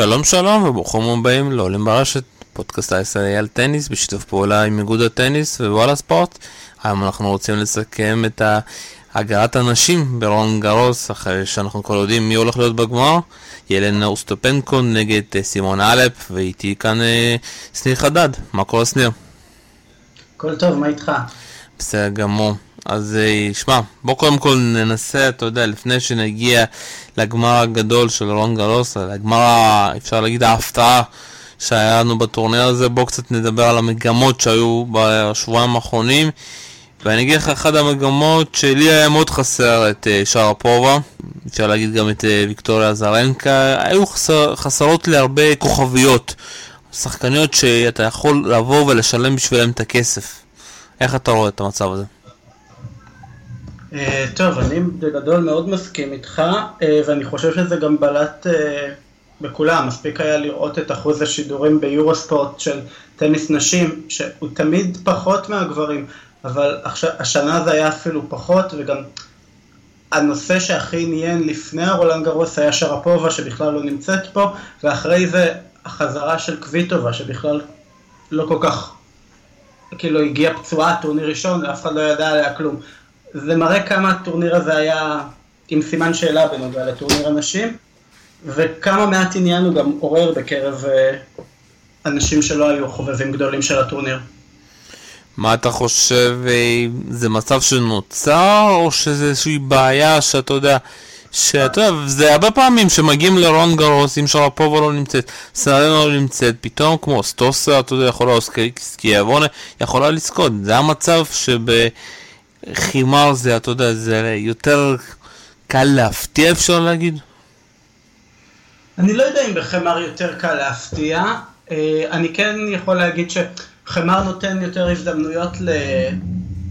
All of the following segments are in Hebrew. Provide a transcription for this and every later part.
שלום שלום וברוכים הבאים לעולים ברשת, פודקאסט הישראלי על טניס בשיתוף פעולה עם איגוד הטניס ווואלה ספורט. היום אנחנו רוצים לסכם את הגעת הנשים ברון גרוס, אחרי שאנחנו כבר יודעים מי הולך להיות בגמר. ילנה אוסטופנקו נגד אה, סימון אלפ, ואיתי כאן אה, שניר חדד. מה קורה שניר? הכל טוב, מה איתך? בסדר גמור. אז אה, שמע, בוא קודם כל ננסה, אתה יודע, לפני שנגיע לגמר הגדול של רון גרוס, לגמר, אפשר להגיד, ההפתעה שהיה לנו בטורניר הזה, בוא קצת נדבר על המגמות שהיו בשבועיים האחרונים. ואני אגיד לך, אחת המגמות שלי היה מאוד חסר את uh, שרפובה, אפשר להגיד גם את uh, ויקטוריה זרנקה, היו חסר, חסרות לי הרבה כוכביות, שחקניות שאתה יכול לבוא ולשלם בשבילם את הכסף. איך אתה רואה את המצב הזה? Uh, טוב, אני בגדול מאוד מסכים איתך, uh, ואני חושב שזה גם בלט uh, בכולם, מספיק היה לראות את אחוז השידורים ביורוספורט של טניס נשים, שהוא תמיד פחות מהגברים. אבל השנה זה היה אפילו פחות, וגם הנושא שהכי עניין לפני הרולנד גרוס היה שרפובה שבכלל לא נמצאת פה, ואחרי זה החזרה של קוויטובה שבכלל לא כל כך, כאילו הגיעה פצועה, טורניר ראשון, ואף אחד לא ידע עליה כלום. זה מראה כמה הטורניר הזה היה עם סימן שאלה בנוגע לטורניר הנשים, וכמה מעט עניין הוא גם עורר בקרב אה, אנשים שלא היו חובבים גדולים של הטורניר. מה אתה חושב, אה, זה מצב שנוצר, או שזה איזושהי בעיה שאתה יודע, שאתה יודע, זה הרבה פעמים שמגיעים לרון גרוס, אם שרפובה לא נמצאת, סרנה לא נמצאת, פתאום כמו סטוסה, אתה יודע, יכולה, או יכולה לזכות. זה המצב שבחימר זה, אתה יודע, זה יותר קל להפתיע, אפשר להגיד? אני לא יודע אם בחמר יותר קל להפתיע, אה, אני כן יכול להגיד ש... חמר נותן יותר הזדמנויות.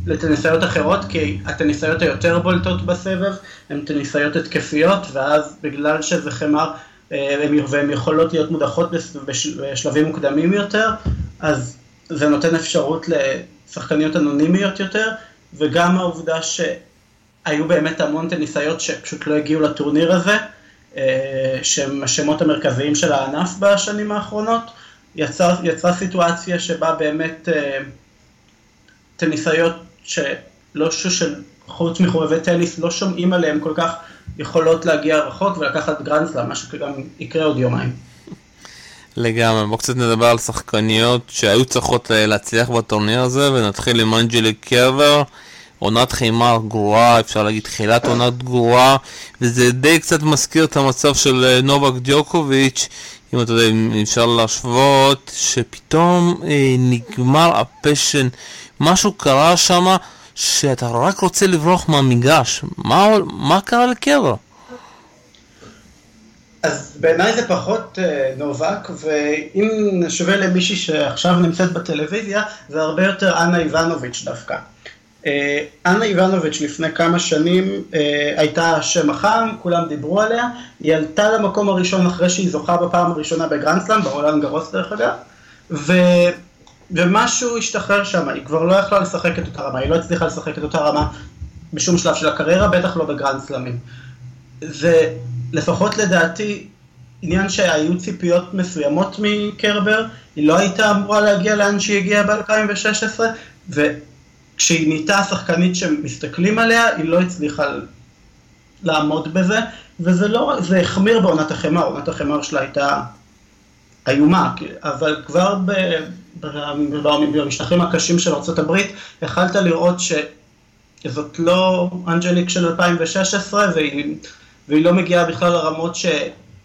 לטניסאיות אחרות, כי הטניסאיות היותר בולטות בסבב הן טניסאיות התקפיות, ואז בגלל שזה חמר אה, והן יכולות להיות מודחות בשלבים מוקדמים יותר, אז זה נותן אפשרות לשחקניות אנונימיות יותר, וגם העובדה שהיו באמת המון טניסאיות שפשוט לא הגיעו לטורניר הזה, אה, שהם השמות המרכזיים של הענף בשנים האחרונות, יצרה סיטואציה שבה באמת אה, טניסאיות שלא של חוץ מחובבי טניס לא שומעים עליהם כל כך יכולות להגיע רחוק ולקחת גרנדסלאם, מה שגם יקרה עוד יומיים. לגמרי, בואו קצת נדבר על שחקניות שהיו צריכות להצליח בטורניר הזה ונתחיל עם אנג'ליק קרבר. עונת חימר גרועה, אפשר להגיד תחילת עונת גרועה, וזה די קצת מזכיר את המצב של אה, נובק דיוקוביץ', אם אתה יודע, אם אפשר להשוות, שפתאום אה, נגמר ה passion, משהו קרה שם שאתה רק רוצה לברוח מהמגרש. מה, מה קרה לקרע? אז בעיניי זה פחות אה, נובק, ואם נשווה למישהי שעכשיו נמצאת בטלוויזיה, זה הרבה יותר אנה איבנוביץ' דווקא. אה, אנה איבנוביץ' לפני כמה שנים אה, הייתה שם החם, כולם דיברו עליה, היא עלתה למקום הראשון אחרי שהיא זוכה בפעם הראשונה בגרנדסלאם, בעולם גרוס דרך אגב, ו... ומשהו השתחרר שם, היא כבר לא יכלה לשחק את אותה רמה, היא לא הצליחה לשחק את אותה רמה בשום שלב של הקריירה, בטח לא בגרנדסלאמים. זה לפחות לדעתי עניין שהיו ציפיות מסוימות מקרבר, היא לא הייתה אמורה להגיע לאן שהיא הגיעה ב-2016, כשהיא נהייתה שחקנית שמסתכלים עליה, היא לא הצליחה לעמוד בזה, וזה לא, זה החמיר בעונת החמר, עונת החמר שלה הייתה איומה, אבל כבר ב, ב, במשטחים הקשים של ארה"ב, יכלת לראות שזאת לא אנג'ליק של 2016, והיא, והיא לא מגיעה בכלל לרמות ש,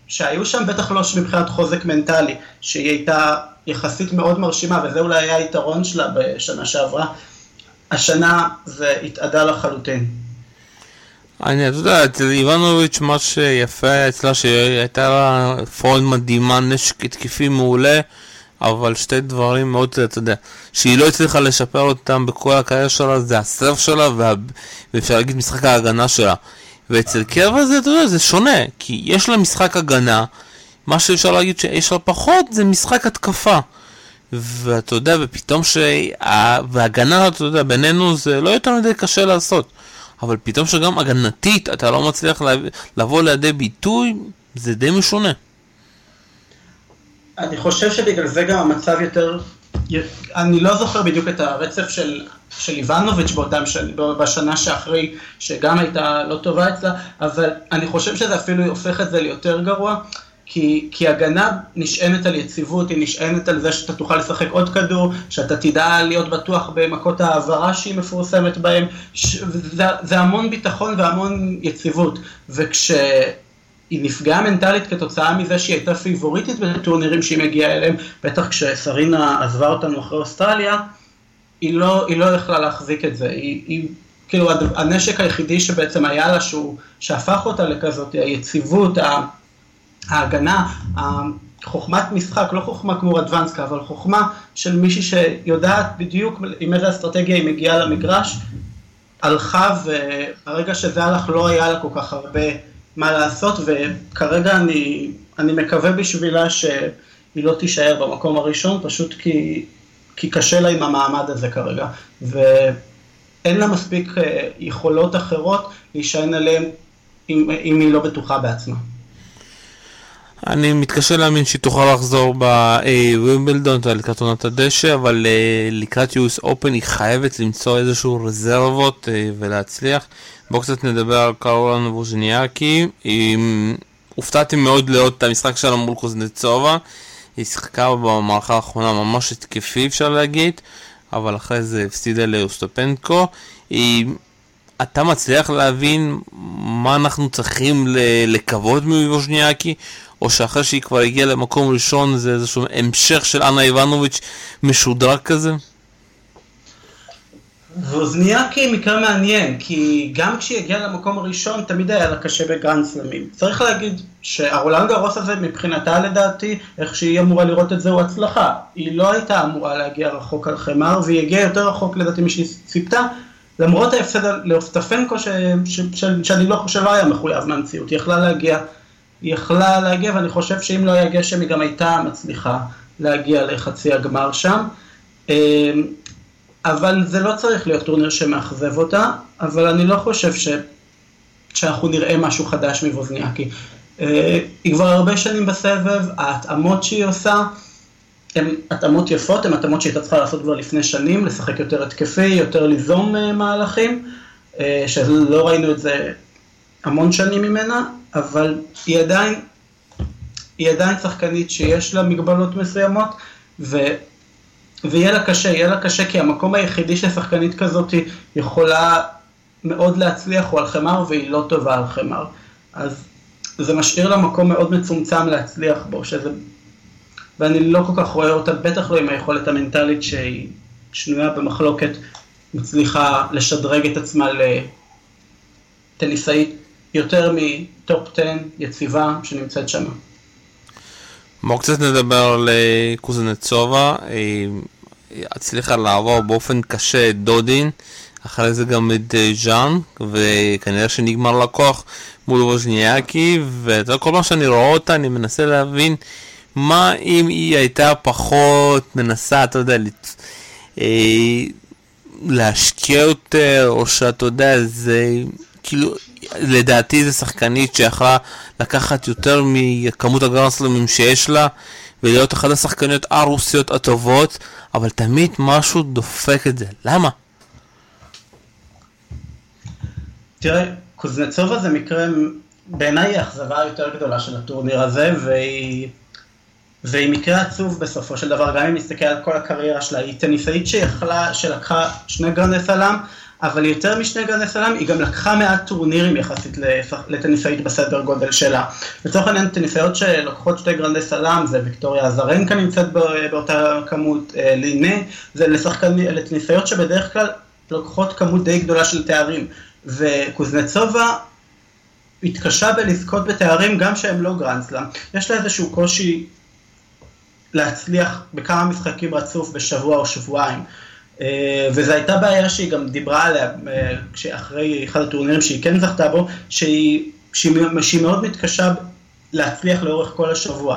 שהיו שם, בטח לא מבחינת חוזק מנטלי, שהיא הייתה יחסית מאוד מרשימה, וזה אולי היה היתרון שלה בשנה שעברה, השנה זה התאדה לחלוטין. אני, אתה יודע, אצל איבנוביץ' מה שיפה אצלה שהייתה לה פורהנד מדהימה, נשק התקפי מעולה, אבל שתי דברים מאוד, אתה יודע, שהיא לא הצליחה לשפר אותם בכל הקריירה שלה, זה הסרף שלה. ואפשר להגיד משחק ההגנה שלה. ואצל קרבה זה, אתה יודע, זה שונה, כי יש לה משחק הגנה, מה שאפשר להגיד שיש לה פחות זה משחק התקפה. ואתה יודע, ופתאום שה... והגנה, אתה יודע, בינינו זה לא יותר מדי קשה לעשות. אבל פתאום שגם הגנתית אתה לא מצליח לבוא לידי ביטוי, זה די משונה. אני חושב שבגלל זה גם המצב יותר, אני לא זוכר בדיוק את הרצף של, של שנים, בשנה שאחרי, שגם הייתה לא טובה אצלה, אבל אני חושב שזה אפילו הופך את זה ליותר גרוע, כי, כי הגנה נשענת על יציבות, היא נשענת על זה שאתה תוכל לשחק עוד כדור, שאתה תדע להיות בטוח במכות העברה שהיא מפורסמת בהם, ש, זה, זה המון ביטחון והמון יציבות, וכשהיא נפגעה מנטלית כתוצאה מזה שהיא הייתה פיבוריטית בטורנירים שהיא מגיעה אליהם, בטח כשסרינה עזבה אותנו אחרי אוסטרליה, היא לא, היא לא יכלה להחזיק את זה, היא, היא כאילו הנשק היחידי שבעצם היה לה, שהוא, שהפך אותה לכזאת, היציבות, ההגנה, חוכמת משחק, לא חוכמה כמו רדוונסקה, אבל חוכמה של מישהי שיודעת בדיוק עם איזה אסטרטגיה היא מגיעה למגרש, הלכה והרגע שזה הלך לא היה לה כל כך הרבה מה לעשות, וכרגע אני, אני מקווה בשבילה שהיא לא תישאר במקום הראשון, פשוט כי, כי קשה לה עם המעמד הזה כרגע, ואין לה מספיק אה, יכולות אחרות להישען עליהן אם, אם היא לא בטוחה בעצמה. אני מתקשה להאמין שהיא תוכל לחזור בווימבלדון לקראת עונת הדשא, אבל אה, לקראת US Open היא חייבת למצוא איזשהו רזרבות אה, ולהצליח. בואו קצת נדבר על קרולן ווז'ניאקי. הופתעתי מאוד לראות את המשחק שלה מול קוזנצובה. היא שיחקה במערכה האחרונה ממש התקפי אפשר להגיד, אבל אחרי זה הפסידה לאוסטופנקו. היא... אתה מצליח להבין מה אנחנו צריכים לקוות מווז'ניאקי, או שאחרי שהיא כבר הגיעה למקום ראשון זה איזשהו המשך של אנה איבנוביץ' משודרג כזה? ווזניאקי מקרה מעניין, כי גם כשהיא הגיעה למקום הראשון תמיד היה לה קשה בגרנדסלמים. צריך להגיד שהרולנד גרוס הזה מבחינתה לדעתי, איך שהיא אמורה לראות את זה הוא הצלחה. היא לא הייתה אמורה להגיע רחוק על חמר, והיא הגיעה יותר רחוק לדעתי משהיא ציפתה, למרות ההפסד לאופטפנקו ש... ש... ש... שאני לא חושב היה מחויב מהמציאות, היא יכלה להגיע היא יכלה להגיע, ואני חושב שאם לא היה גשם היא גם הייתה מצליחה להגיע לחצי הגמר שם. אבל זה לא צריך להיות טורניר שמאכזב אותה, אבל אני לא חושב ש... שאנחנו נראה משהו חדש מבוזניאקי. אה, היא כבר הרבה שנים בסבב, ההתאמות שהיא עושה הן התאמות יפות, הן התאמות שהיא הייתה צריכה לעשות כבר לפני שנים, לשחק יותר התקפי, יותר ליזום אה, מהלכים, אה, שלא ראינו את זה המון שנים ממנה, אבל היא עדיין, היא עדיין שחקנית שיש לה מגבלות מסוימות, ו, ויהיה לה קשה, יהיה לה קשה כי המקום היחידי ששחקנית כזאת יכולה מאוד להצליח הוא על חמר והיא לא טובה על חמר. אז זה משאיר לה מקום מאוד מצומצם להצליח בו, שזה... ואני לא כל כך רואה אותה, בטח לא עם היכולת המנטלית שהיא שנויה במחלוקת, מצליחה לשדרג את עצמה לטניסאית יותר מטופ 10 יציבה שנמצאת שם. בואו קצת נדבר על קוזנצובה, היא הצליחה לעבור באופן קשה את דודין, אחרי זה גם את אה, ז'אן, וכנראה שנגמר לקוח מול ווז'ניאקי, וכל פעם שאני רואה אותה אני מנסה להבין מה אם היא הייתה פחות מנסה, אתה יודע, אה, להשקיע יותר, או שאתה יודע, זה כאילו לדעתי זו שחקנית שיכלה לקחת יותר מכמות הגרנדסלמים שיש לה ולהיות אחת השחקניות הרוסיות הטובות, אבל תמיד משהו דופק את זה. למה? תראה, קוזנצובה זה מקרה, בעיניי היא האכזבה היותר גדולה של הטורניר הזה, והיא, מקרה עצוב בסופו של דבר, גם אם נסתכל על כל הקריירה שלה, היא טניסאית שיכלה, שלקחה שני גרנדי סלאם, אבל יותר משני גרנדי סלאם, היא גם לקחה מעט טורנירים יחסית לטניסאית בסדר גודל שלה. לצורך העניין, טניסאיות שלוקחות שתי גרנדי סלאם, זה ויקטוריה אזרנקה נמצאת באותה כמות, אה, לינה, זה לשחקן, לטניסאיות שבדרך כלל לוקחות כמות די גדולה של תארים. וקוזנצובה התקשה בלזכות בתארים גם שהם לא גרנדסלאם. יש לה איזשהו קושי להצליח בכמה משחקים רצוף בשבוע או שבועיים. אה, וזו הייתה בעיה שהיא גם דיברה עליה אה, אחרי אחד הטורנירים שהיא כן זכתה בו, שהיא, שהיא, שהיא מאוד מתקשה להצליח לאורך כל השבוע.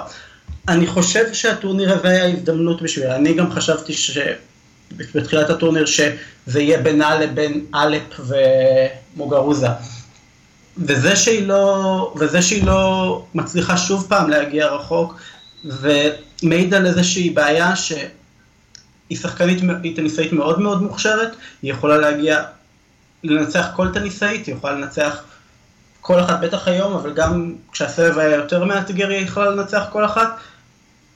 אני חושב שהטורניר הזה היה הזדמנות בשבילה, אני גם חשבתי שבתחילת הטורניר שזה יהיה בינה לבין אלפ ומוגרוזה. וזה שהיא לא, וזה שהיא לא מצליחה שוב פעם להגיע רחוק, ו... מעיד על איזושהי בעיה שהיא שחקנית, היא טניסאית מאוד מאוד מוכשרת, היא יכולה להגיע, לנצח כל טניסאית, היא יכולה לנצח כל אחת, בטח היום, אבל גם כשהסבב היה יותר מאתגר היא יכולה לנצח כל אחת,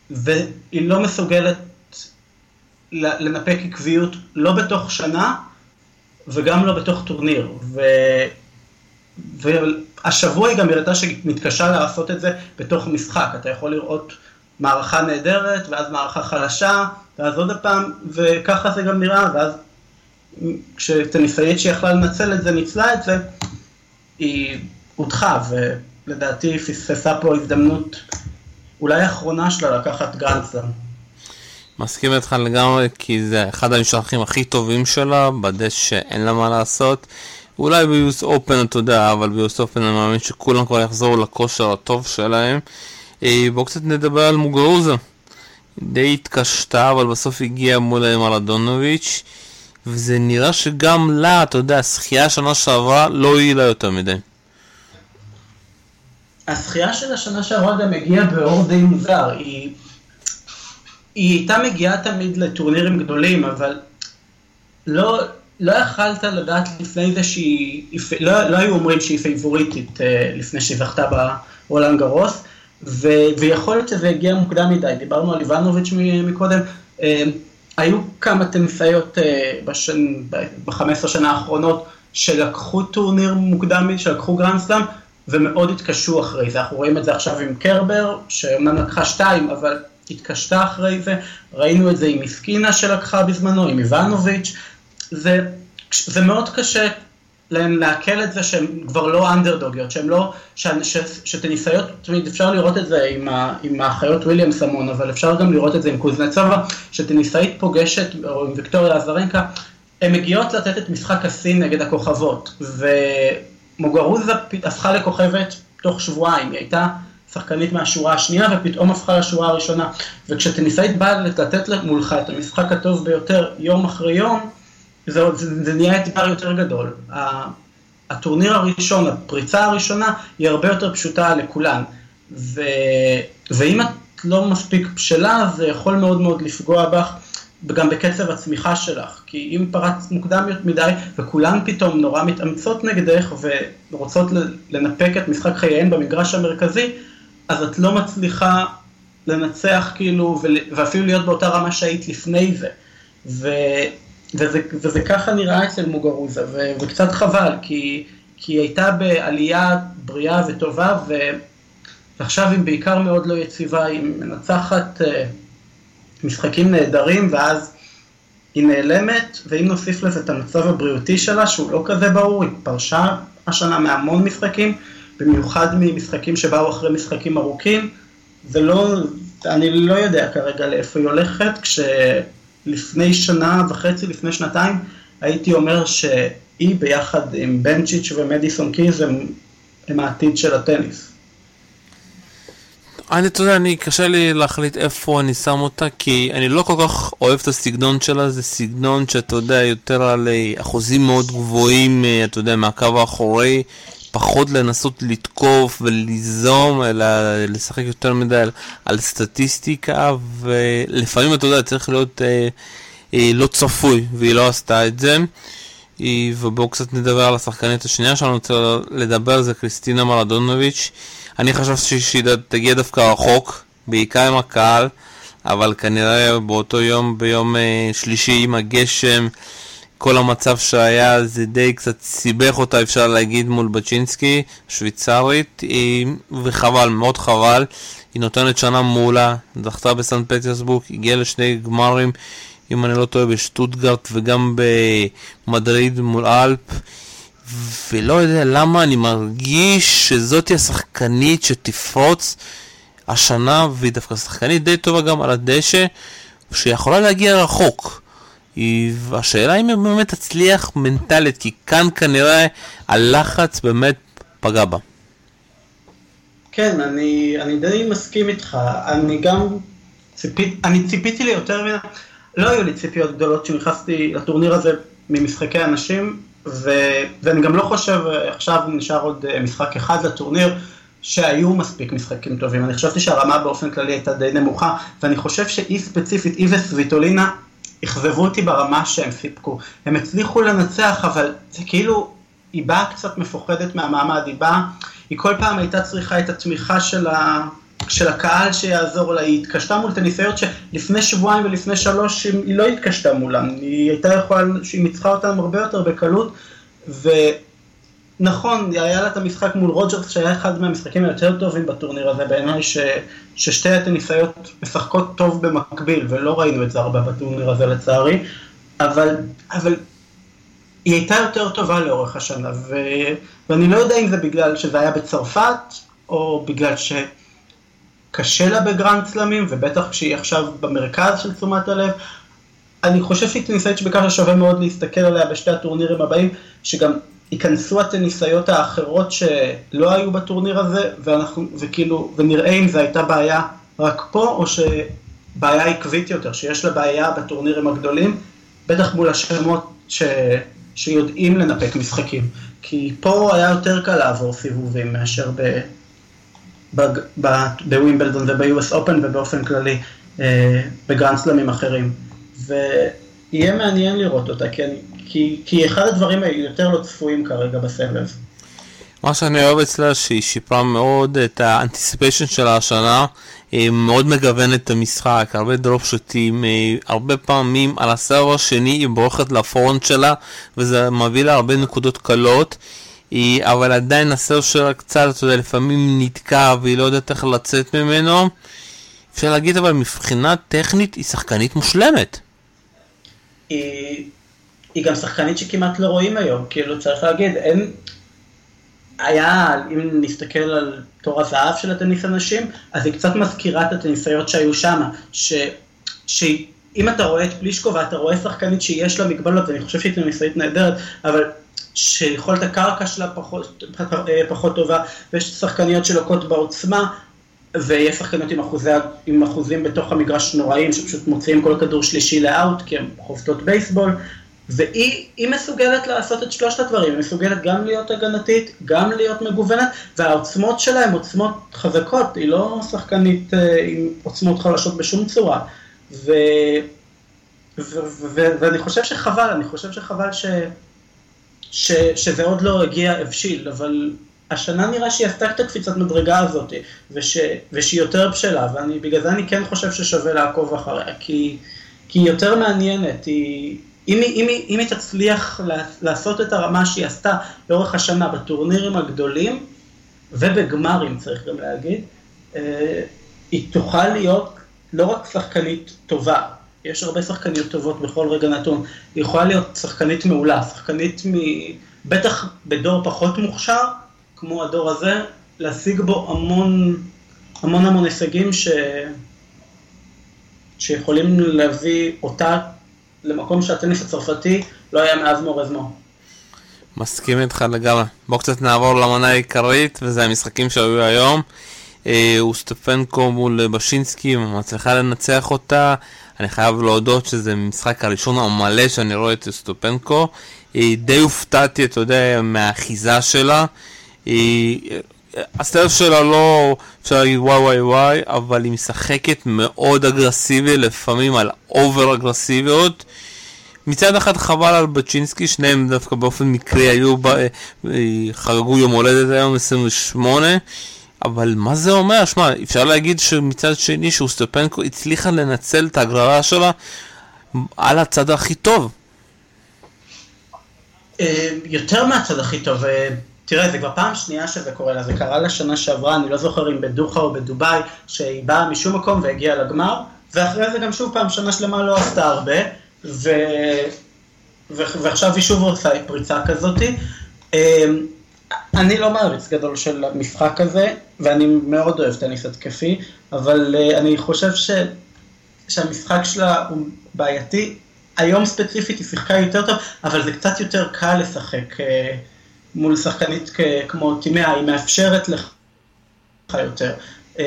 והיא לא מסוגלת לנפק עקביות לא בתוך שנה וגם לא בתוך טורניר. ו... והשבוע היא גם הראתה שהיא מתקשה לעשות את זה בתוך משחק. אתה יכול לראות מערכה נהדרת, ואז מערכה חלשה, ואז עוד פעם, וככה זה גם נראה, ואז כשטניסאית שיכלה לנצל את זה, ניצלה את זה, היא הודחה, ולדעתי פספסה פה הזדמנות אולי האחרונה שלה לקחת גרנדסלאם. מסכים איתך לגמרי, כי זה אחד המשחקים הכי טובים שלה, בדשא אין לה מה לעשות. אולי ביוס אופן אתה יודע, אבל ביוס אופן אני מאמין שכולם כבר יחזרו לכושר הטוב שלהם. אה, בואו קצת נדבר על מוגרוזה. די התקשתה, אבל בסוף הגיעה מול מרדונוביץ', וזה נראה שגם לה, אתה יודע, השחייה שנה שעברה לא הועילה יותר מדי. השחייה של השנה שעברה גם הגיעה באור די מוזר. היא, היא הייתה מגיעה תמיד לטורנירים גדולים, אבל לא, לא יכלת לדעת לפני זה שהיא, לא, לא היו אומרים שהיא פייבוריטית אה, לפני שהיא זכתה ברולאן גארוס, ו, ויכול להיות שזה הגיע מוקדם מדי, דיברנו על איבנוביץ' מקודם, אה, היו כמה טניסאיות אה, ב-15 שנה האחרונות שלקחו טורניר מוקדם, שלקחו גרנדסלאם, ומאוד התקשו אחרי זה, אנחנו רואים את זה עכשיו עם קרבר, שאומנם לקחה שתיים, אבל התקשתה אחרי זה, ראינו את זה עם מיסקינה שלקחה בזמנו, עם איבנוביץ', זה, זה מאוד קשה לעכל את זה שהן כבר לא אנדרדוגיות, שהן לא, שטניסאיות, תמיד אפשר לראות את זה עם, ה, עם האחיות וויליאמס המון, אבל אפשר גם לראות את זה עם קוזנצובה, שטניסאית פוגשת, או עם ויקטוריה אזרנקה, הן מגיעות לתת את משחק השיא נגד הכוכבות, ומוגרוזה הפכה לכוכבת תוך שבועיים, היא הייתה שחקנית מהשורה השנייה ופתאום הפכה לשורה הראשונה, וכשטניסאית באה לתת מולך את המשחק הטוב ביותר יום אחרי יום, זה, זה, זה נהיה אתגר יותר גדול. הטורניר הראשון, הפריצה הראשונה, היא הרבה יותר פשוטה לכולן. ו, ואם את לא מספיק בשלה, זה יכול מאוד מאוד לפגוע בך, גם בקצב הצמיחה שלך. כי אם פרצת מוקדם מדי, וכולן פתאום נורא מתאמצות נגדך, ורוצות לנפק את משחק חייהן במגרש המרכזי, אז את לא מצליחה לנצח כאילו, ואפילו להיות באותה רמה שהיית לפני זה. ו... וזה, וזה ככה נראה אצל מוגרוזה, ו, וקצת חבל, כי, כי היא הייתה בעלייה בריאה וטובה, ו, ועכשיו היא בעיקר מאוד לא יציבה, היא מנצחת uh, משחקים נהדרים, ואז היא נעלמת, ואם נוסיף לזה את המצב הבריאותי שלה, שהוא לא כזה ברור, היא פרשה השנה מהמון משחקים, במיוחד ממשחקים שבאו אחרי משחקים ארוכים, זה לא, אני לא יודע כרגע לאיפה היא הולכת, כש... לפני שנה וחצי, לפני שנתיים, הייתי אומר שהיא ביחד עם בנצ'יץ' ומדיסון קיז הם, הם העתיד של הטניס. אני, אתה יודע, אני, קשה לי להחליט איפה אני שם אותה, כי אני לא כל כך אוהב את הסגנון שלה, זה סגנון שאתה יודע, יותר על אה, אחוזים מאוד גבוהים, אה, אתה יודע, מהקו האחורי, פחות לנסות לתקוף וליזום, אלא לשחק יותר מדי על, על סטטיסטיקה, ולפעמים אתה יודע, צריך להיות אה, אה, לא צפוי, והיא לא עשתה את זה. ובואו קצת נדבר על השחקנית השנייה שלנו, רוצה לדבר זה קריסטינה מרדונוביץ'. אני חשבתי שהיא תגיע דווקא רחוק, בעיקר עם הקהל, אבל כנראה באותו יום, ביום אה, שלישי עם הגשם, כל המצב שהיה זה די קצת סיבך אותה אפשר להגיד מול בצ'ינסקי, שוויצרית, וחבל, מאוד חבל. היא נותנת שנה מעולה, זכתה בסן פטרסבורג, הגיעה לשני גמרים, אם אני לא טועה, בשטוטגרט וגם במדריד מול אלפ. ולא יודע למה אני מרגיש שזאתי השחקנית שתפרוץ השנה, והיא דווקא שחקנית די טובה גם על הדשא, שיכולה להגיע רחוק. והשאלה אם היא באמת תצליח מנטלית, כי כאן כנראה הלחץ באמת פגע בה. כן, אני, אני די מסכים איתך. אני גם ציפית, אני ציפיתי לי יותר ממנה, לא היו לי ציפיות גדולות כשנכנסתי לטורניר הזה ממשחקי אנשים, ו, ואני גם לא חושב, עכשיו נשאר עוד אה, משחק אחד לטורניר, שהיו מספיק משחקים טובים, אני חשבתי שהרמה באופן כללי הייתה די נמוכה, ואני חושב שהיא ספציפית, היא וסוויטולינה, אכזבו אותי ברמה שהם סיפקו. הם הצליחו לנצח, אבל זה כאילו, היא באה קצת מפוחדת מהמעמד, היא באה, היא כל פעם הייתה צריכה את התמיכה של, ה, של הקהל שיעזור לה, היא התקשתה מול טניסאיות שלפני שבועיים ולפני שלוש היא לא התקשתה מולן, היא הייתה יכולה, שהיא ניצחה אותן הרבה יותר בקלות, ו... נכון, היה לה את המשחק מול רוג'רס שהיה אחד מהמשחקים היותר טובים בטורניר הזה בעיניי, ש, ששתי הטניסאיות משחקות טוב במקביל, ולא ראינו את זה הרבה בטורניר הזה לצערי, אבל, אבל היא הייתה יותר טובה לאורך השנה, ו, ואני לא יודע אם זה בגלל שזה היה בצרפת, או בגלל שקשה לה בגרנד סלמים, ובטח כשהיא עכשיו במרכז של תשומת הלב, אני חושב שהיא טניסאית שבככה שווה מאוד להסתכל עליה בשתי הטורנירים הבאים, שגם ייכנסו הטניסאיות האחרות שלא היו בטורניר הזה, ואנחנו, וכאילו, ונראה אם זו הייתה בעיה רק פה, או שבעיה עקבית יותר, שיש לה בעיה בטורנירים הגדולים, בטח מול השמות ש, שיודעים לנפק משחקים. כי פה היה יותר קל לעבור סיבובים מאשר ב, בווימבלדון וב-US Open ובאופן כללי אה, בגרנדסלמים אחרים. ויהיה מעניין לראות אותה, אני כי, כי אחד הדברים היותר לא צפויים כרגע בסבב. מה שאני אוהב אצלה שהיא שיפרה מאוד את ה anticipation שלה השנה, היא מאוד מגוונת את המשחק, הרבה דרופ שוטים, אה, הרבה פעמים על הסרב השני היא בורחת לפורהנד שלה וזה מביא לה הרבה נקודות קלות. היא, אבל עדיין הסרב שלה קצת, אתה יודע, לפעמים נתקע והיא לא יודעת איך לצאת ממנו. אפשר להגיד אבל מבחינה טכנית היא שחקנית מושלמת. היא היא גם שחקנית שכמעט לא רואים היום, כאילו צריך להגיד, אין... היה, אם נסתכל על תור הזהב של הטניס הנשים, אז היא קצת מזכירה את הטניסאיות שהיו שם. שאם אתה רואה את פלישקו ואתה רואה שחקנית שיש לה מגבלות, ואני חושב שהיא טניסאית נהדרת, אבל שיכולת הקרקע שלה פחות, פחות טובה, ויש שחקניות שלוקות בעוצמה, ויש שחקניות עם, אחוזי, עם אחוזים בתוך המגרש נוראים, שפשוט מוציאים כל כדור שלישי לאאוט, כי הן חובטות בייסבול, והיא מסוגלת לעשות את שלושת הדברים, היא מסוגלת גם להיות הגנתית, גם להיות מגוונת, והעוצמות שלה הן עוצמות חזקות, היא לא שחקנית אה, עם עוצמות חלשות בשום צורה. ו... ו... ו... ואני חושב שחבל, אני חושב שחבל ש... ש... שזה עוד לא הגיע, הבשיל, אבל השנה נראה שהיא עשתה את הקפיצת מדרגה הזאת, וש... ושהיא יותר בשלה, ובגלל זה אני כן חושב ששווה לעקוב אחריה, כי, כי היא יותר מעניינת, היא... אם היא, אם, היא, אם היא תצליח לעשות את הרמה שהיא עשתה לאורך השנה בטורנירים הגדולים ובגמרים צריך גם להגיד, אה, היא תוכל להיות לא רק שחקנית טובה, יש הרבה שחקניות טובות בכל רגע נתון, היא יכולה להיות שחקנית מעולה, שחקנית מ... בטח בדור פחות מוכשר, כמו הדור הזה, להשיג בו המון המון המון הישגים ש... שיכולים להביא אותה למקום שהטניס הצרפתי לא היה מאז מורזמו. מסכים איתך לגמרי. בוא קצת נעבור למנה העיקרית, וזה המשחקים שהיו היום. אה, אוסטפנקו מול בשינסקי, מצליחה לנצח אותה. אני חייב להודות שזה המשחק הראשון המלא שאני רואה את אוסטפנקו. אה, די הופתעתי, אתה יודע, מהאחיזה שלה. אה, ה serve שלה לא אפשר להגיד וואי וואי וואי, אבל היא משחקת מאוד אגרסיבי, לפעמים על over אגרסיביות. מצד אחד חבל על בצ'ינסקי, שניהם דווקא באופן מקרי היו, ב... אה, חגגו יום הולדת היום 28, אבל מה זה אומר? שמע, אפשר להגיד שמצד שני שאוסטפנקו הצליחה לנצל את הגרלה שלה על הצד הכי טוב. אה, יותר מהצד הכי טוב. אה, תראה, זה כבר פעם שנייה שזה קורה לה, זה קרה לה שנה שעברה, אני לא זוכר אם בדוחה או בדובאי, שהיא באה משום מקום והגיעה לגמר, ואחרי זה גם שוב פעם שנה שלמה לא עשתה הרבה, ו... ו... ועכשיו היא שוב עושה פריצה כזאתי. אמ, אני לא מעריץ גדול של המשחק הזה, ואני מאוד אוהב טניס התקפי, אבל אה, אני חושב ש... שהמשחק שלה הוא בעייתי. היום ספציפית היא שיחקה יותר טוב, אבל זה קצת יותר קל לשחק. אה, מול שחקנית כמו טימאה, היא מאפשרת לך יותר. אמ,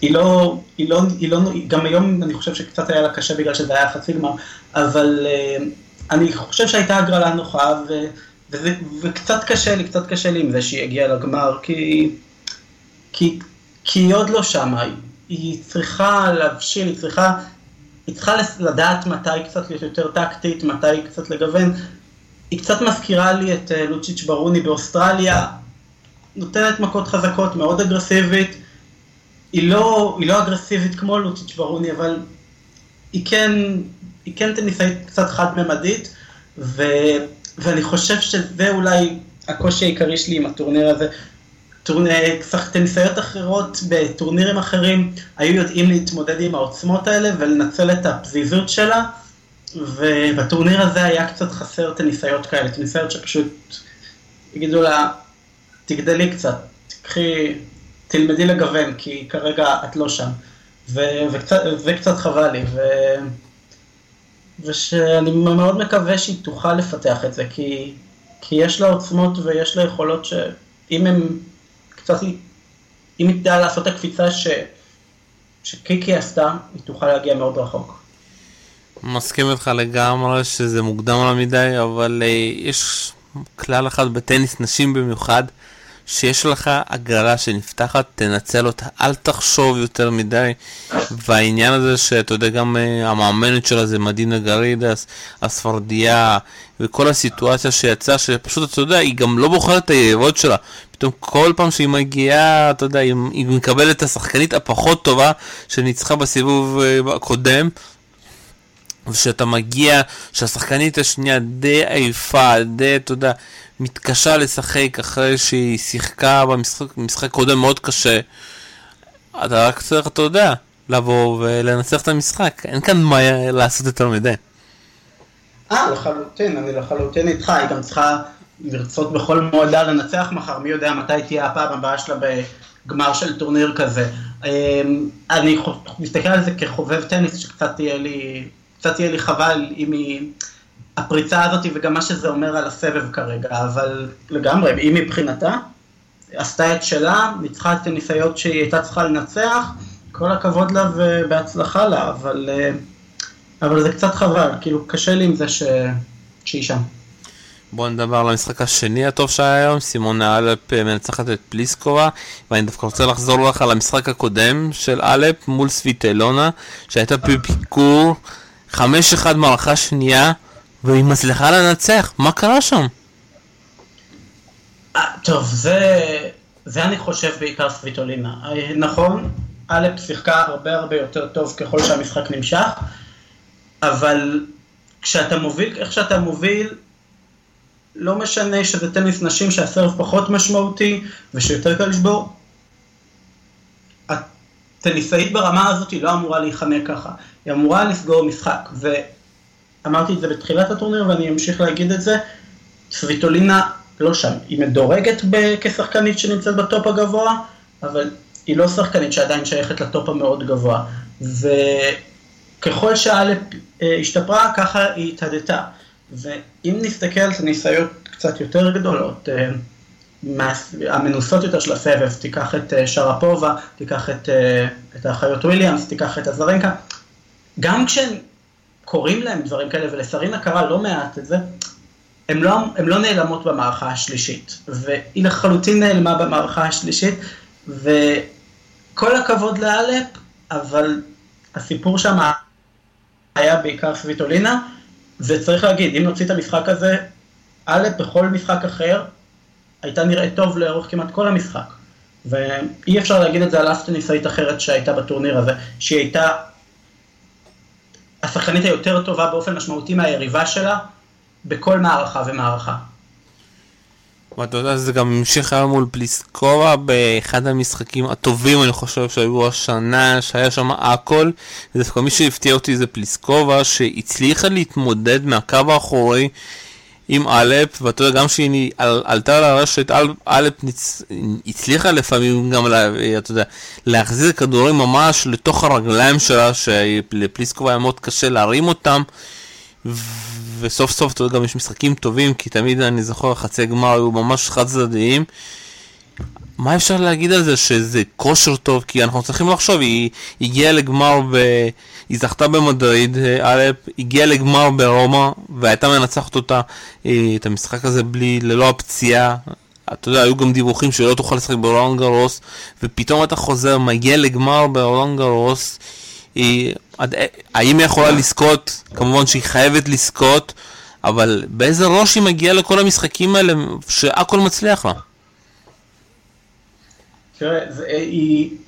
היא לא, היא לא, היא לא, גם היום אני חושב שקצת היה לה קשה בגלל שזה היה חצי גמר, אבל אמ, אני חושב שהייתה הגרלה נוחה, ו, וזה, וקצת קשה לי, קצת קשה לי עם זה שהיא הגיעה לגמר, כי כי, כי היא עוד לא שמה, היא צריכה להבשיל, היא צריכה, היא צריכה לדעת מתי קצת להיות יותר טקטית, מתי קצת לגוון. היא קצת מזכירה לי את אה, לוצ'יץ' ברוני באוסטרליה, נותנת מכות חזקות, מאוד אגרסיבית. היא לא, היא לא אגרסיבית כמו לוצ'יץ' ברוני, אבל היא כן, היא כן טניסאית קצת חד-ממדית, ו, ואני חושב שזה אולי הקושי העיקרי שלי עם הטורניר הזה. טניסאיות אחרות בטורנירים אחרים היו יודעים להתמודד עם העוצמות האלה ולנצל את הפזיזות שלה, ובטורניר הזה היה קצת חסר טניסאיות כאלה, טניסאיות שפשוט יגידו לה, תגדלי קצת, תקחי, תלמדי לגוון, כי כרגע את לא שם. וזה קצת חבל לי, ו... ושאני מאוד מקווה שהיא תוכל לפתח את זה, כי, כי יש לה עוצמות ויש לה יכולות שאם הם קצת, אם היא תדע לעשות את הקפיצה ש, שקיקי עשתה, היא תוכל להגיע מאוד רחוק. מסכים איתך לגמרי שזה מוקדם לה מדי, אבל uh, יש כלל אחד בטניס נשים במיוחד, שיש לך הגרלה שנפתחת, תנצל אותה, אל תחשוב יותר מדי. והעניין הזה שאתה יודע, גם uh, המאמנת שלה זה מדינה גרידס, הספרדיה, וכל הסיטואציה שיצאה, שפשוט, אתה יודע, היא גם לא בוחרת את היריבות שלה. פתאום כל פעם שהיא מגיעה, אתה יודע, היא, היא מקבלת את השחקנית הפחות טובה שניצחה בסיבוב uh, הקודם. ושאתה מגיע, שהשחקנית השנייה די עייפה, די, אתה יודע, מתקשה לשחק אחרי שהיא שיחקה במשחק קודם מאוד קשה, אתה רק צריך, אתה יודע, לבוא ולנצח את המשחק. אין כאן מה לעשות יותר מדי. אה, לחלוטין, אני לחלוטין איתך, היא גם צריכה לרצות בכל מועדה לנצח מחר, מי יודע מתי תהיה הפעם הבאה שלה בגמר של טורניר כזה. אמ, אני מסתכל על זה כחובב טניס, שקצת תהיה לי, קצת תהיה לי חבל אם היא... הפריצה הזאת וגם מה שזה אומר על הסבב כרגע, אבל לגמרי, היא מבחינתה עשתה את שלה, ניצחה את הניסיון שהיא הייתה צריכה לנצח, כל הכבוד לה ובהצלחה לה, אבל, אה, אבל זה קצת חבל, כאילו קשה לי עם זה ש... שהיא שם. בואו נדבר על המשחק השני הטוב שהיה היום, סימונה אלפ אה, מנצחת את פליסקובה ואני דווקא רוצה לחזור לך על המשחק הקודם של אלפ מול סוויטלונה שהייתה בפיקור 5-1 מערכה שנייה והיא מצליחה לנצח, מה קרה שם? אה, טוב, זה, זה אני חושב בעיקר סוויטולינה. אה, נכון, אלפ שיחקה הרבה הרבה יותר טוב ככל שהמשחק נמשך, אבל כשאתה מוביל, איך שאתה מוביל, לא משנה שזה טניס נשים שהסרף פחות משמעותי ושיותר קל לשבור. הטניסאית ברמה הזאת היא לא אמורה להיחנק ככה, היא אמורה לסגור משחק, אמרתי את זה בתחילת הטורניר ואני אמשיך להגיד את זה, סוויטולינה לא שם, היא מדורגת כשחקנית שנמצאת בטופ הגבוה, אבל היא לא שחקנית שעדיין שייכת לטופ המאוד גבוה. וככל שאלף אה, השתפרה, ככה היא התהדתה. ואם נסתכל על הניסיון קצת יותר גדולות, אה, המנוסות יותר של הסבב, תיקח את אה, שרפובה, תיקח את, את האחיות וויליאמס, תיקח את הזרנקה, גם כשהן קורים להם דברים כאלה, ולסרינה קרה לא מעט את זה, הן לא, לא נעלמות במערכה השלישית, והיא לחלוטין נעלמה במערכה השלישית, וכל הכבוד לאלפ, אבל הסיפור שם היה בעיקר סוויטולינה, וצריך להגיד, אם נוציא את המשחק הזה, אלפ בכל משחק אחר, הייתה נראית טוב לאורך כמעט כל המשחק. ואי אפשר להגיד את זה על אף טניסאית אחרת שהייתה בטורניר הזה, שהיא הייתה השחקנית היותר טובה באופן משמעותי מהיריבה שלה בכל מערכה ומערכה. ואתה יודע, זה גם המשיך היום מול פליסקובה באחד המשחקים הטובים, אני חושב, שהיו השנה, שהיה שם הכל. ודווקא מי שהפתיע אותי זה פליסקובה, שהצליחה להתמודד מהקו האחורי עם אלפ, ואתה יודע, גם שהיא על, עלתה לרשת, אלפ נצ... הצליחה לפעמים גם, אתה יודע, להחזיר כדורים ממש לתוך הרגליים שלה, שלפליסקובה היה מאוד קשה להרים אותם, וסוף סוף, אתה יודע, גם יש משחקים טובים, כי תמיד אני זוכר, חצי גמר היו ממש חד צדדיים. מה אפשר להגיד על זה שזה כושר טוב? כי אנחנו צריכים לחשוב, היא הגיעה לגמר ב... היא זכתה במדריד, אה, א', הגיעה לגמר ברומא והייתה מנצחת אותה, אה, את המשחק הזה בלי, ללא הפציעה. אתה יודע, היו גם דיווחים שלא תוכל לשחק ברולנד גרוס, ופתאום אתה חוזר, מגיע לגמר ברולנד גרוס, היא, האם היא יכולה לזכות? כמובן שהיא חייבת לזכות, אבל באיזה ראש היא מגיעה לכל המשחקים האלה, שהכל מצליח לה? תראה, זה,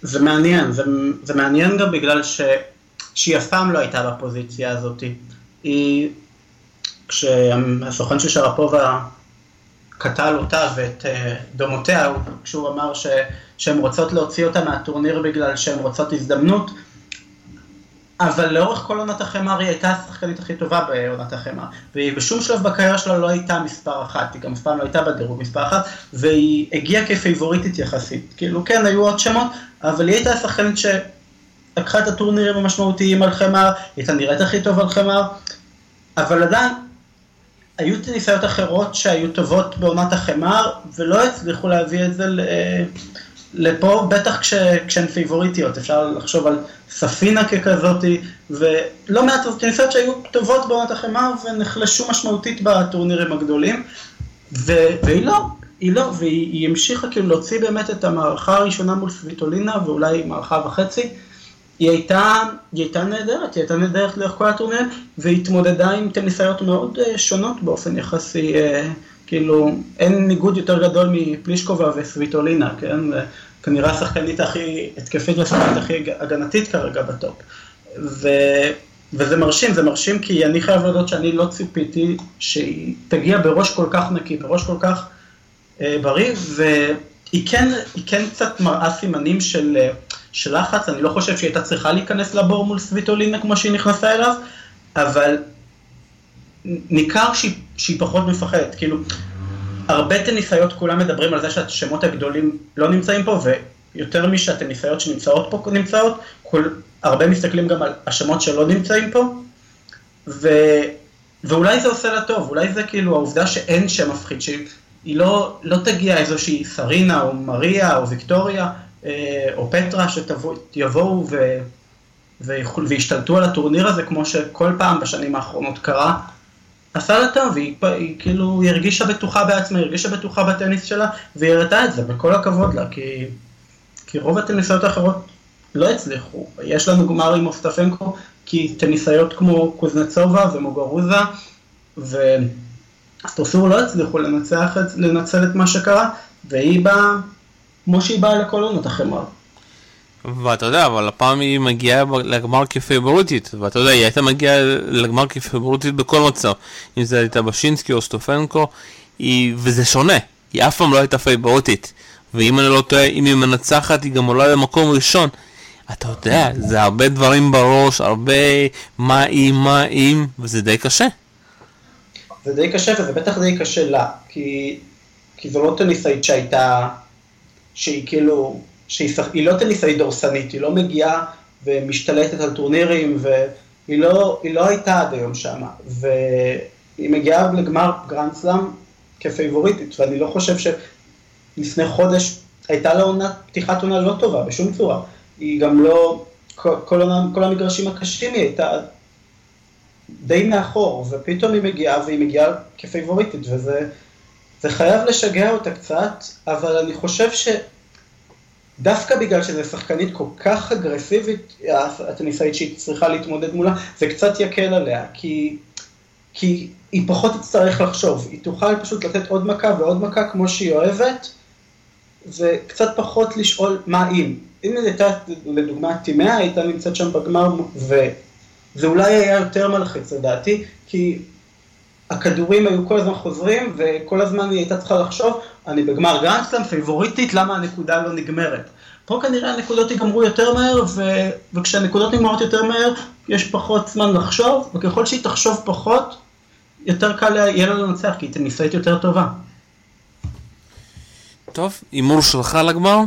זה מעניין, זה, זה מעניין גם בגלל ש, שהיא אף פעם לא הייתה בפוזיציה הזאת. היא, כשהסוכן של שרפובה קטל אותה ואת אה, דומותיה, כשהוא אמר ש, שהן רוצות להוציא אותה מהטורניר בגלל שהן רוצות הזדמנות, אבל לאורך כל עונת החמר היא הייתה השחקנית הכי טובה בעונת החמר, והיא בשום שלב בקריירה שלה לא הייתה מספר אחת, היא גם אף פעם לא הייתה בדירוג מספר אחת, והיא הגיעה כפייבוריטית יחסית. כאילו כן, היו עוד שמות, אבל היא הייתה השחקנית שלקחה את הטורנירים המשמעותיים על חמר, היא הייתה נראית הכי טוב על חמר, אבל עדיין היו טניסאיות אחרות שהיו טובות בעונת החמר, ולא הצליחו להביא את זה לפה, בטח כש, כשהן פייבוריטיות, אפשר לחשוב על ספינה ככזאתי, ולא מעט טניסאיות שהיו טובות בעונת החמר ונחלשו משמעותית בטורנירים הגדולים, ו, והיא לא, היא לא, והיא המשיכה כאילו להוציא באמת את המערכה הראשונה מול סוויטולינה, ואולי מערכה וחצי, היא הייתה, היא הייתה נהדרת, היא הייתה נהדרת לאורך כל הטורניר, והתמודדה עם טניסאיות מאוד uh, שונות באופן יחסי, uh, כאילו, אין ניגוד יותר גדול מפלישקובה וסוויטולינה, כן? כנראה השחקנית הכי התקפית והשחקנית הכי הגנתית כרגע בטופ. ו... וזה מרשים, זה מרשים כי אני חייב להודות שאני לא ציפיתי שהיא תגיע בראש כל כך נקי, בראש כל כך אה, בריא, והיא כן, כן קצת מראה סימנים של, אה, של לחץ, אני לא חושב שהיא הייתה צריכה להיכנס לבור מול סוויטולינה כמו שהיא נכנסה אליו, אבל ניכר שהיא, שהיא פחות מפחדת, כאילו, הרבה טניסאיות כולם מדברים על זה שהשמות הגדולים לא נמצאים פה, ויותר משהטניסאיות שנמצאות פה נמצאות, כל, הרבה מסתכלים גם על השמות שלא נמצאים פה, ו, ואולי זה עושה לה טוב, אולי זה כאילו העובדה שאין שם מפחיד, שהיא לא, לא תגיע איזושהי סרינה או מריה או ויקטוריה או פטרה שיבואו ו... וישתלטו על הטורניר הזה כמו שכל פעם בשנים האחרונות קרה, עשה לה טוב, היא, היא כאילו, היא הרגישה בטוחה בעצמה, היא הרגישה בטוחה בטניס שלה, והיא הראתה את זה, וכל הכבוד לה, כי, כי רוב הטניסאיות האחרות לא הצליחו. יש לנו גמר עם אוסטפנקו, כי טניסאיות כמו קוזנצובה ומוגרוזה, ואסטרסור לא הצליחו לנצח, לנצל את מה שקרה, והיא באה, כמו שהיא באה לכל עונות החמר. ואתה יודע, אבל הפעם היא מגיעה לגמר כפייבוריטית, ואתה יודע, היא הייתה מגיעה לגמר כפייבוריטית בכל מצב, אם זה הייתה בשינסקי או סטופנקו, היא... וזה שונה, היא אף פעם לא הייתה פייבוריטית, ואם אני לא טועה, אם היא מנצחת, היא גם עולה למקום ראשון. אתה יודע, זה הרבה דברים בראש, הרבה מה אם, מה אם, וזה די קשה. זה די קשה, וזה בטח די קשה לה, כי, כי זו לא טניסאית שהייתה, שהיא כאילו... שהיא לא טניסאית דורסנית, היא לא מגיעה ומשתלטת על טורנירים, והיא לא, לא הייתה עד היום שמה, והיא מגיעה לגמר גרנד סלאם כפייבוריטית, ואני לא חושב שלפני חודש הייתה לה עונה, פתיחת עונה לא טובה בשום צורה, היא גם לא, כל, כל, כל המגרשים הקשים היא הייתה די מאחור, ופתאום היא מגיעה, והיא מגיעה כפייבוריטית, וזה חייב לשגע אותה קצת, אבל אני חושב ש... דווקא בגלל שזו שחקנית כל כך אגרסיבית, הטניסאית שהיא צריכה להתמודד מולה, זה קצת יקל עליה, כי, כי היא פחות תצטרך לחשוב, היא תוכל פשוט לתת עוד מכה ועוד מכה כמו שהיא אוהבת, וקצת פחות לשאול מה אם. אם הייתה, לדוגמה, טימאה הייתה נמצאת שם בגמר, וזה אולי היה יותר מלחיץ לדעתי, כי הכדורים היו כל הזמן חוזרים, וכל הזמן היא הייתה צריכה לחשוב, אני בגמר גרנדסלאם, פייבוריטית, למה הנקודה לא נגמרת. פה כנראה הנקודות ייגמרו יותר מהר, ו... וכשהנקודות נגמרות יותר מהר, יש פחות זמן לחשוב, וככל שהיא תחשוב פחות, יותר קל יהיה לה לנצח, כי היא טניסאית יותר טובה. טוב, הימור שלך לגמר?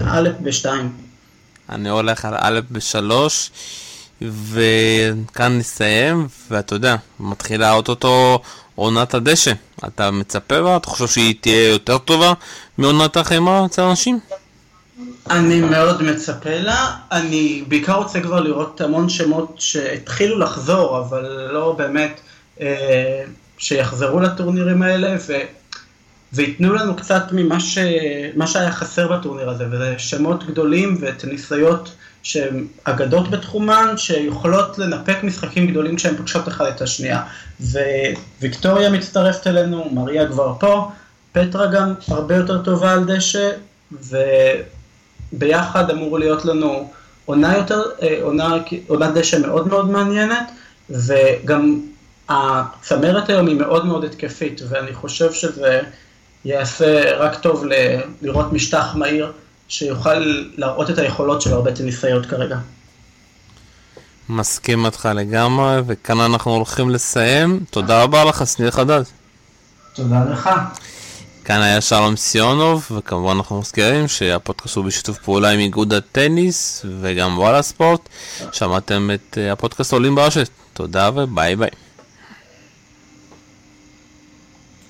א' בשתיים. אני הולך על א' בשלוש. וכאן נסיים, ואתה יודע, מתחילה אוטוטו עונת הדשא. אתה מצפה בה? אתה חושב שהיא תהיה יותר טובה מעונת החמאה אצל אנשים? אני מאוד מצפה לה, אני בעיקר רוצה כבר לראות המון שמות שהתחילו לחזור, אבל לא באמת אה, שיחזרו לטורנירים האלה, ו, וייתנו לנו קצת ממה ש... שהיה חסר בטורניר הזה, וזה שמות גדולים וטניסאיות שהן אגדות בתחומן, שיכולות לנפק משחקים גדולים כשהן פוגשות אחד את השנייה. וויקטוריה מצטרפת אלינו, מריה כבר פה, פטרה גם הרבה יותר טובה על דשא, וביחד אמור להיות לנו עונה יותר, אה, עונה, עונת דשא מאוד מאוד מעניינת, וגם הצמרת היום היא מאוד מאוד התקפית, ואני חושב שזה יעשה רק טוב ל- לראות משטח מהיר שיוכל להראות את היכולות של הרבה טניסאיות כרגע. מסכים איתך לגמרי, וכאן אנחנו הולכים לסיים. תודה רבה לך, שניר חדד. תודה לך. כאן היה שלום סיונוב, וכמובן אנחנו מזכירים שהפודקאסט הוא בשיתוף פעולה עם איגוד הטניס וגם וואלה ספורט. שמעתם את אה, הפודקאסט עולים ברשת. תודה וביי ביי.